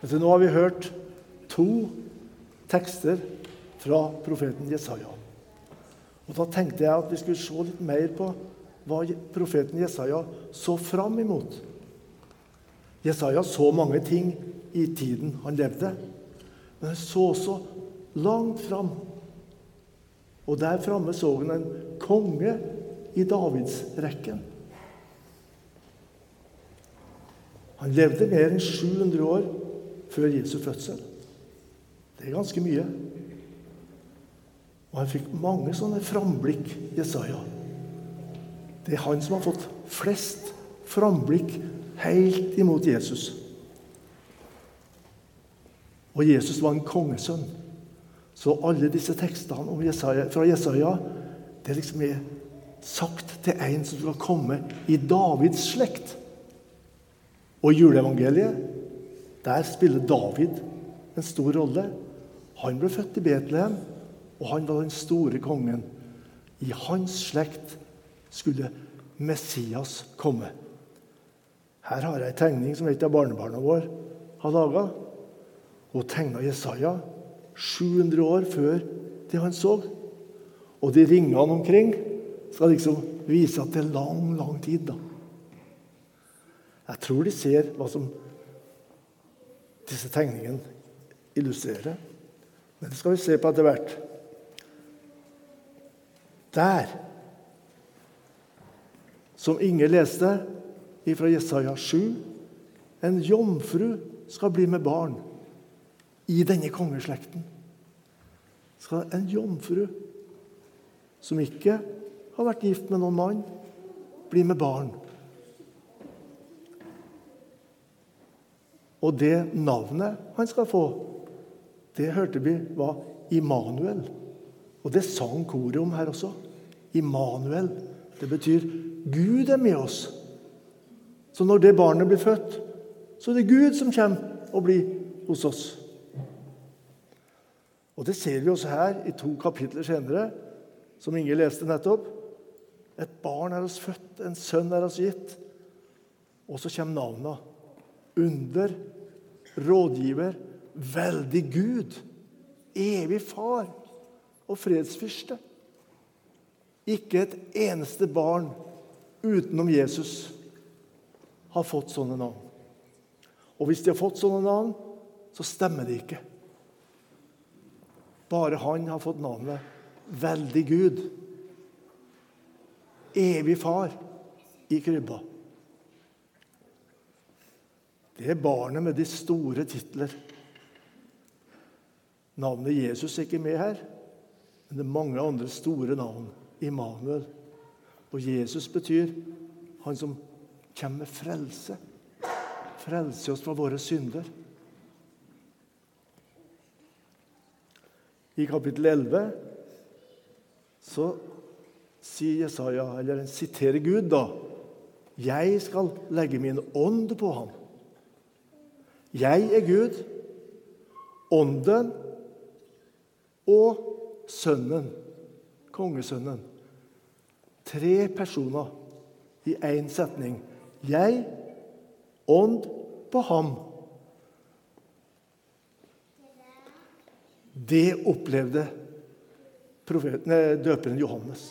Men nå har vi hørt to tekster fra profeten Jesaja. Og Da tenkte jeg at vi skulle se litt mer på hva profeten Jesaja så fram imot. Jesaja så mange ting i tiden han levde, men han så også langt fram. Og der framme så han en konge i Davidsrekken. Han levde mer enn 700 år før Jesu fødsel. Det er ganske mye. Og han fikk mange sånne framblikk, Jesaja. Det er han som har fått flest framblikk helt imot Jesus. Og Jesus var en kongesønn. Så alle disse tekstene Jesaja, fra Jesaja det liksom er sagt til en som skal komme i Davids slekt. Og i juleevangeliet der spiller David en stor rolle. Han ble født i Betlehem, og han var den store kongen. I hans slekt skulle Messias komme. Her har jeg en tegning som et av barnebarna våre har laga. Hun tegna Jesaja 700 år før det han så. Og de ringene omkring skal liksom vise at det er lang, lang tid. da. Jeg tror de ser hva som disse tegningene illustrerer. Men det skal vi se på etter hvert. Der, som Inge leste fra Jesaja 7, en jomfru skal bli med barn i denne kongeslekten. Skal en jomfru som ikke har vært gift med noen mann, bli med barn. Og det navnet han skal få, det hørte vi var Immanuel. Og det sang koret om her også. Immanuel. Det betyr Gud er med oss. Så når det barnet blir født, så er det Gud som kommer og blir hos oss. Og Det ser vi også her i to kapitler senere, som Inge leste nettopp. Et barn er oss født, en sønn er oss gitt. Og så kommer navnene under, rådgiver, veldig Gud, evig far og fredsfyrste. Ikke et eneste barn utenom Jesus har fått sånne navn. Og hvis de har fått sånne navn, så stemmer det ikke. Bare han har fått navnet Veldig Gud. Evig far i krybba. Det er barnet med de store titler. Navnet Jesus er ikke med her, men det er mange andre store navn. Immanuel. Og Jesus betyr han som kommer med frelse. Frelse oss fra våre synder. I kapittel 11 så sier Jesaja, eller han siterer Gud, da. Jeg skal legge min ånd på ham. Jeg er Gud, Ånden og Sønnen, kongesønnen. Tre personer i én setning. Jeg, ånd på ham. Det opplevde profeten, døperen Johannes.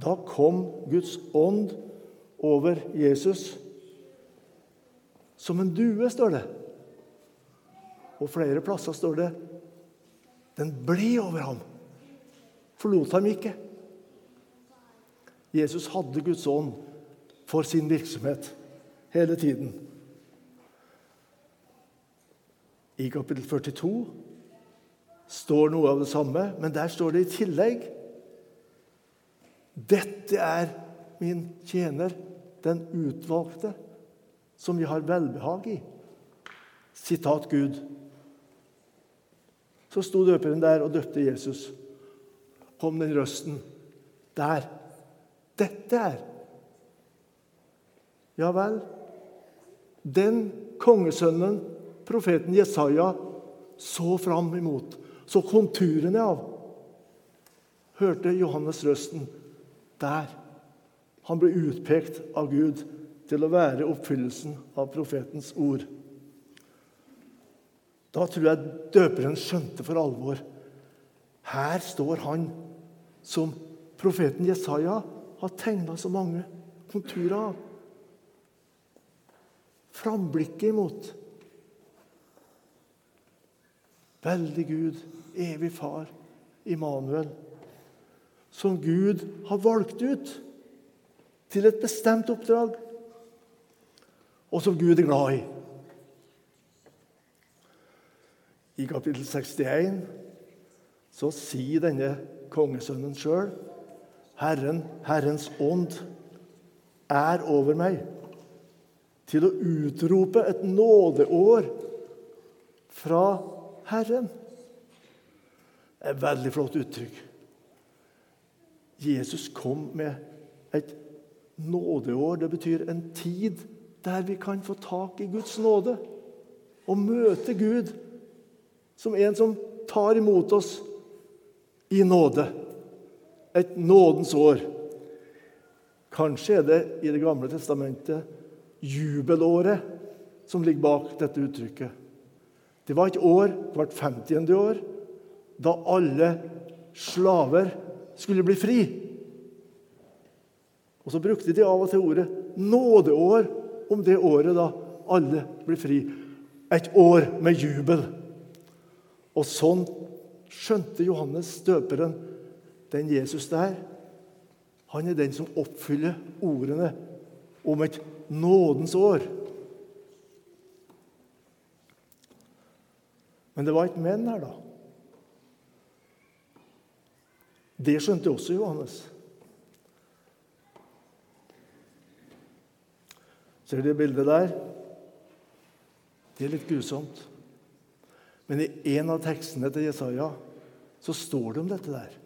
Da kom Guds ånd over Jesus som en due, står det. Og flere plasser står det den ble over ham. Forlot ham ikke. Jesus hadde Guds ånd for sin virksomhet hele tiden. I kapittel 42 står noe av det samme, men der står det i tillegg Dette er min tjener, den utvalgte som vi har velbehag i. Sitat Gud. Så sto døperen der og døpte Jesus. Kom den røsten. Der. Dette er Ja vel. Den kongesønnen profeten Jesaja så fram imot, så konturene av, hørte Johannes røsten. Der. Han ble utpekt av Gud til å være oppfyllelsen av profetens ord. Da tror jeg døperen skjønte for alvor. Her står han som profeten Jesaja har tegna så mange konturer av. Framblikket imot. Veldig Gud, evig Far, Immanuel. Som Gud har valgt ut til et bestemt oppdrag, og som Gud er glad i. I kapittel 61 så sier denne kongesønnen sjøl Herren, Herrens ånd, er over meg til å utrope et nådeår fra Herren. Er et veldig flott uttrykk. Jesus kom med et nådeår. Det betyr en tid der vi kan få tak i Guds nåde og møte Gud som en som tar imot oss i nåde. Et nådens år. Kanskje er det i Det gamle testamentet jubelåret som ligger bak dette uttrykket. Det var et år hvert 50. år da alle slaver skulle bli fri. Og så brukte de av og til ordet nådeår om det året da alle blir fri. Et år med jubel. Og sånn skjønte Johannes døperen den Jesus der. Han er den som oppfyller ordene om et nådens år. Men det var et men her, da. Det skjønte også Johannes. Ser du det bildet der? Det er litt grusomt. Men i en av tekstene til Jesaja så står det om dette der.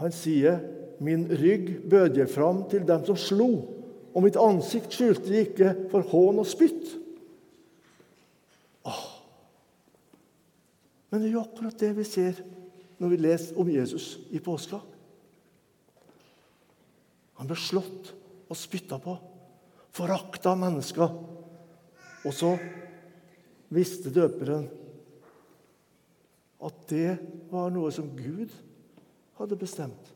Han sier, 'Min rygg bød jeg fram til dem som slo', 'og mitt ansikt skjulte jeg ikke for hån og spytt'. Åh. Men det er jo akkurat det vi ser når vi leser om Jesus i påska. Han ble slått og spytta på, forakta mennesker. Og så visste døperen at det var noe som Gud hadde bestemt.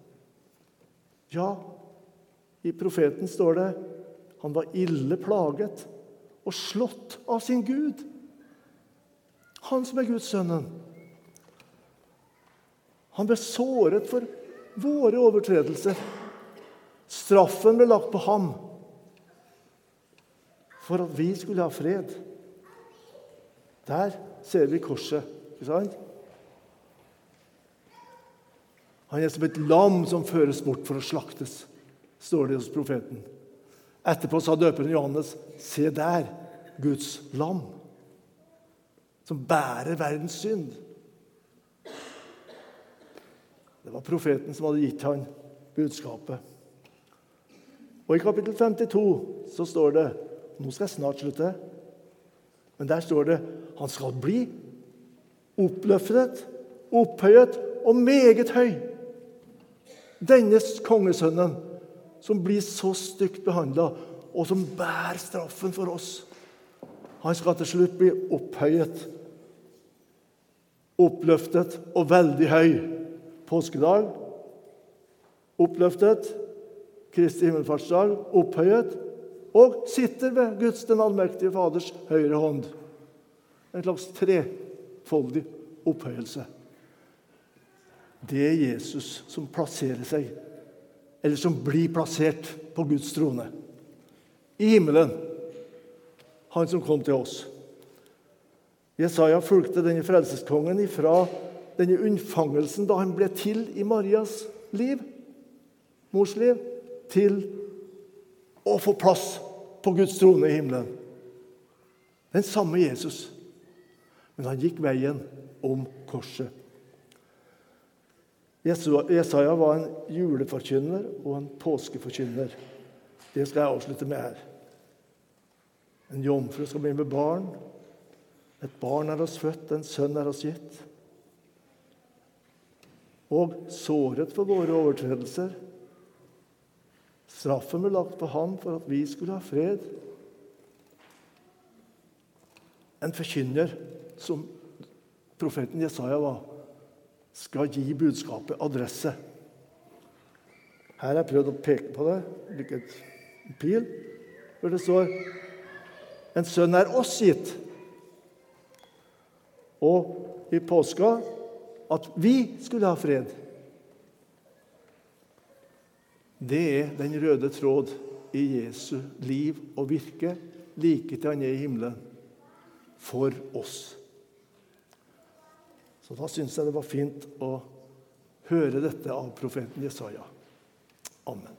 Ja, i profeten står det han var ille plaget og slått av sin Gud. Han som er Guds sønnen. Han ble såret for våre overtredelser. Straffen ble lagt på ham for at vi skulle ha fred. Der ser vi korset. ikke sant? Han er som et lam som føres bort for å slaktes, står det hos profeten. Etterpå sa døperen Johannes, se der, Guds lam, som bærer verdens synd. Det var profeten som hadde gitt han budskapet. Og I kapittel 52 så står det Nå skal jeg snart slutte. Men der står det han skal bli oppløftet, opphøyet og meget høy. Denne kongesønnen som blir så stygt behandla, og som bærer straffen for oss. Han skal til slutt bli opphøyet, oppløftet og veldig høy. Påskedag oppløftet, Kristi himmelfartsdag opphøyet og sitter ved Guds den allmektige Faders høyre hånd. En slags trefoldig opphøyelse. Det er Jesus som plasserer seg, eller som blir plassert på Guds trone. I himmelen. Han som kom til oss. Jesaja fulgte denne frelseskongen ifra denne unnfangelsen da han ble til i Marias liv, mors liv, til å få plass på Guds trone i himmelen. Den samme Jesus. Men han gikk veien om korset. Jesaja var en juleforkynner og en påskeforkynner. Det skal jeg avslutte med her. En jomfru skal bli med barn. Et barn er oss født, en sønn er oss gitt. Og såret for våre overtredelser. Straffen ble lagt på ham for at vi skulle ha fred. en forkynner, som profeten Jesaja var, skal gi budskapet adresse. Her har jeg prøvd å peke på det, like en pil, hvor det står En sønn er oss gitt. Og i påska at vi skulle ha fred. Det er den røde tråd i Jesu liv og virke like til han er i himmelen, for oss. Så da syns jeg det var fint å høre dette av profeten Jesaja. Amen.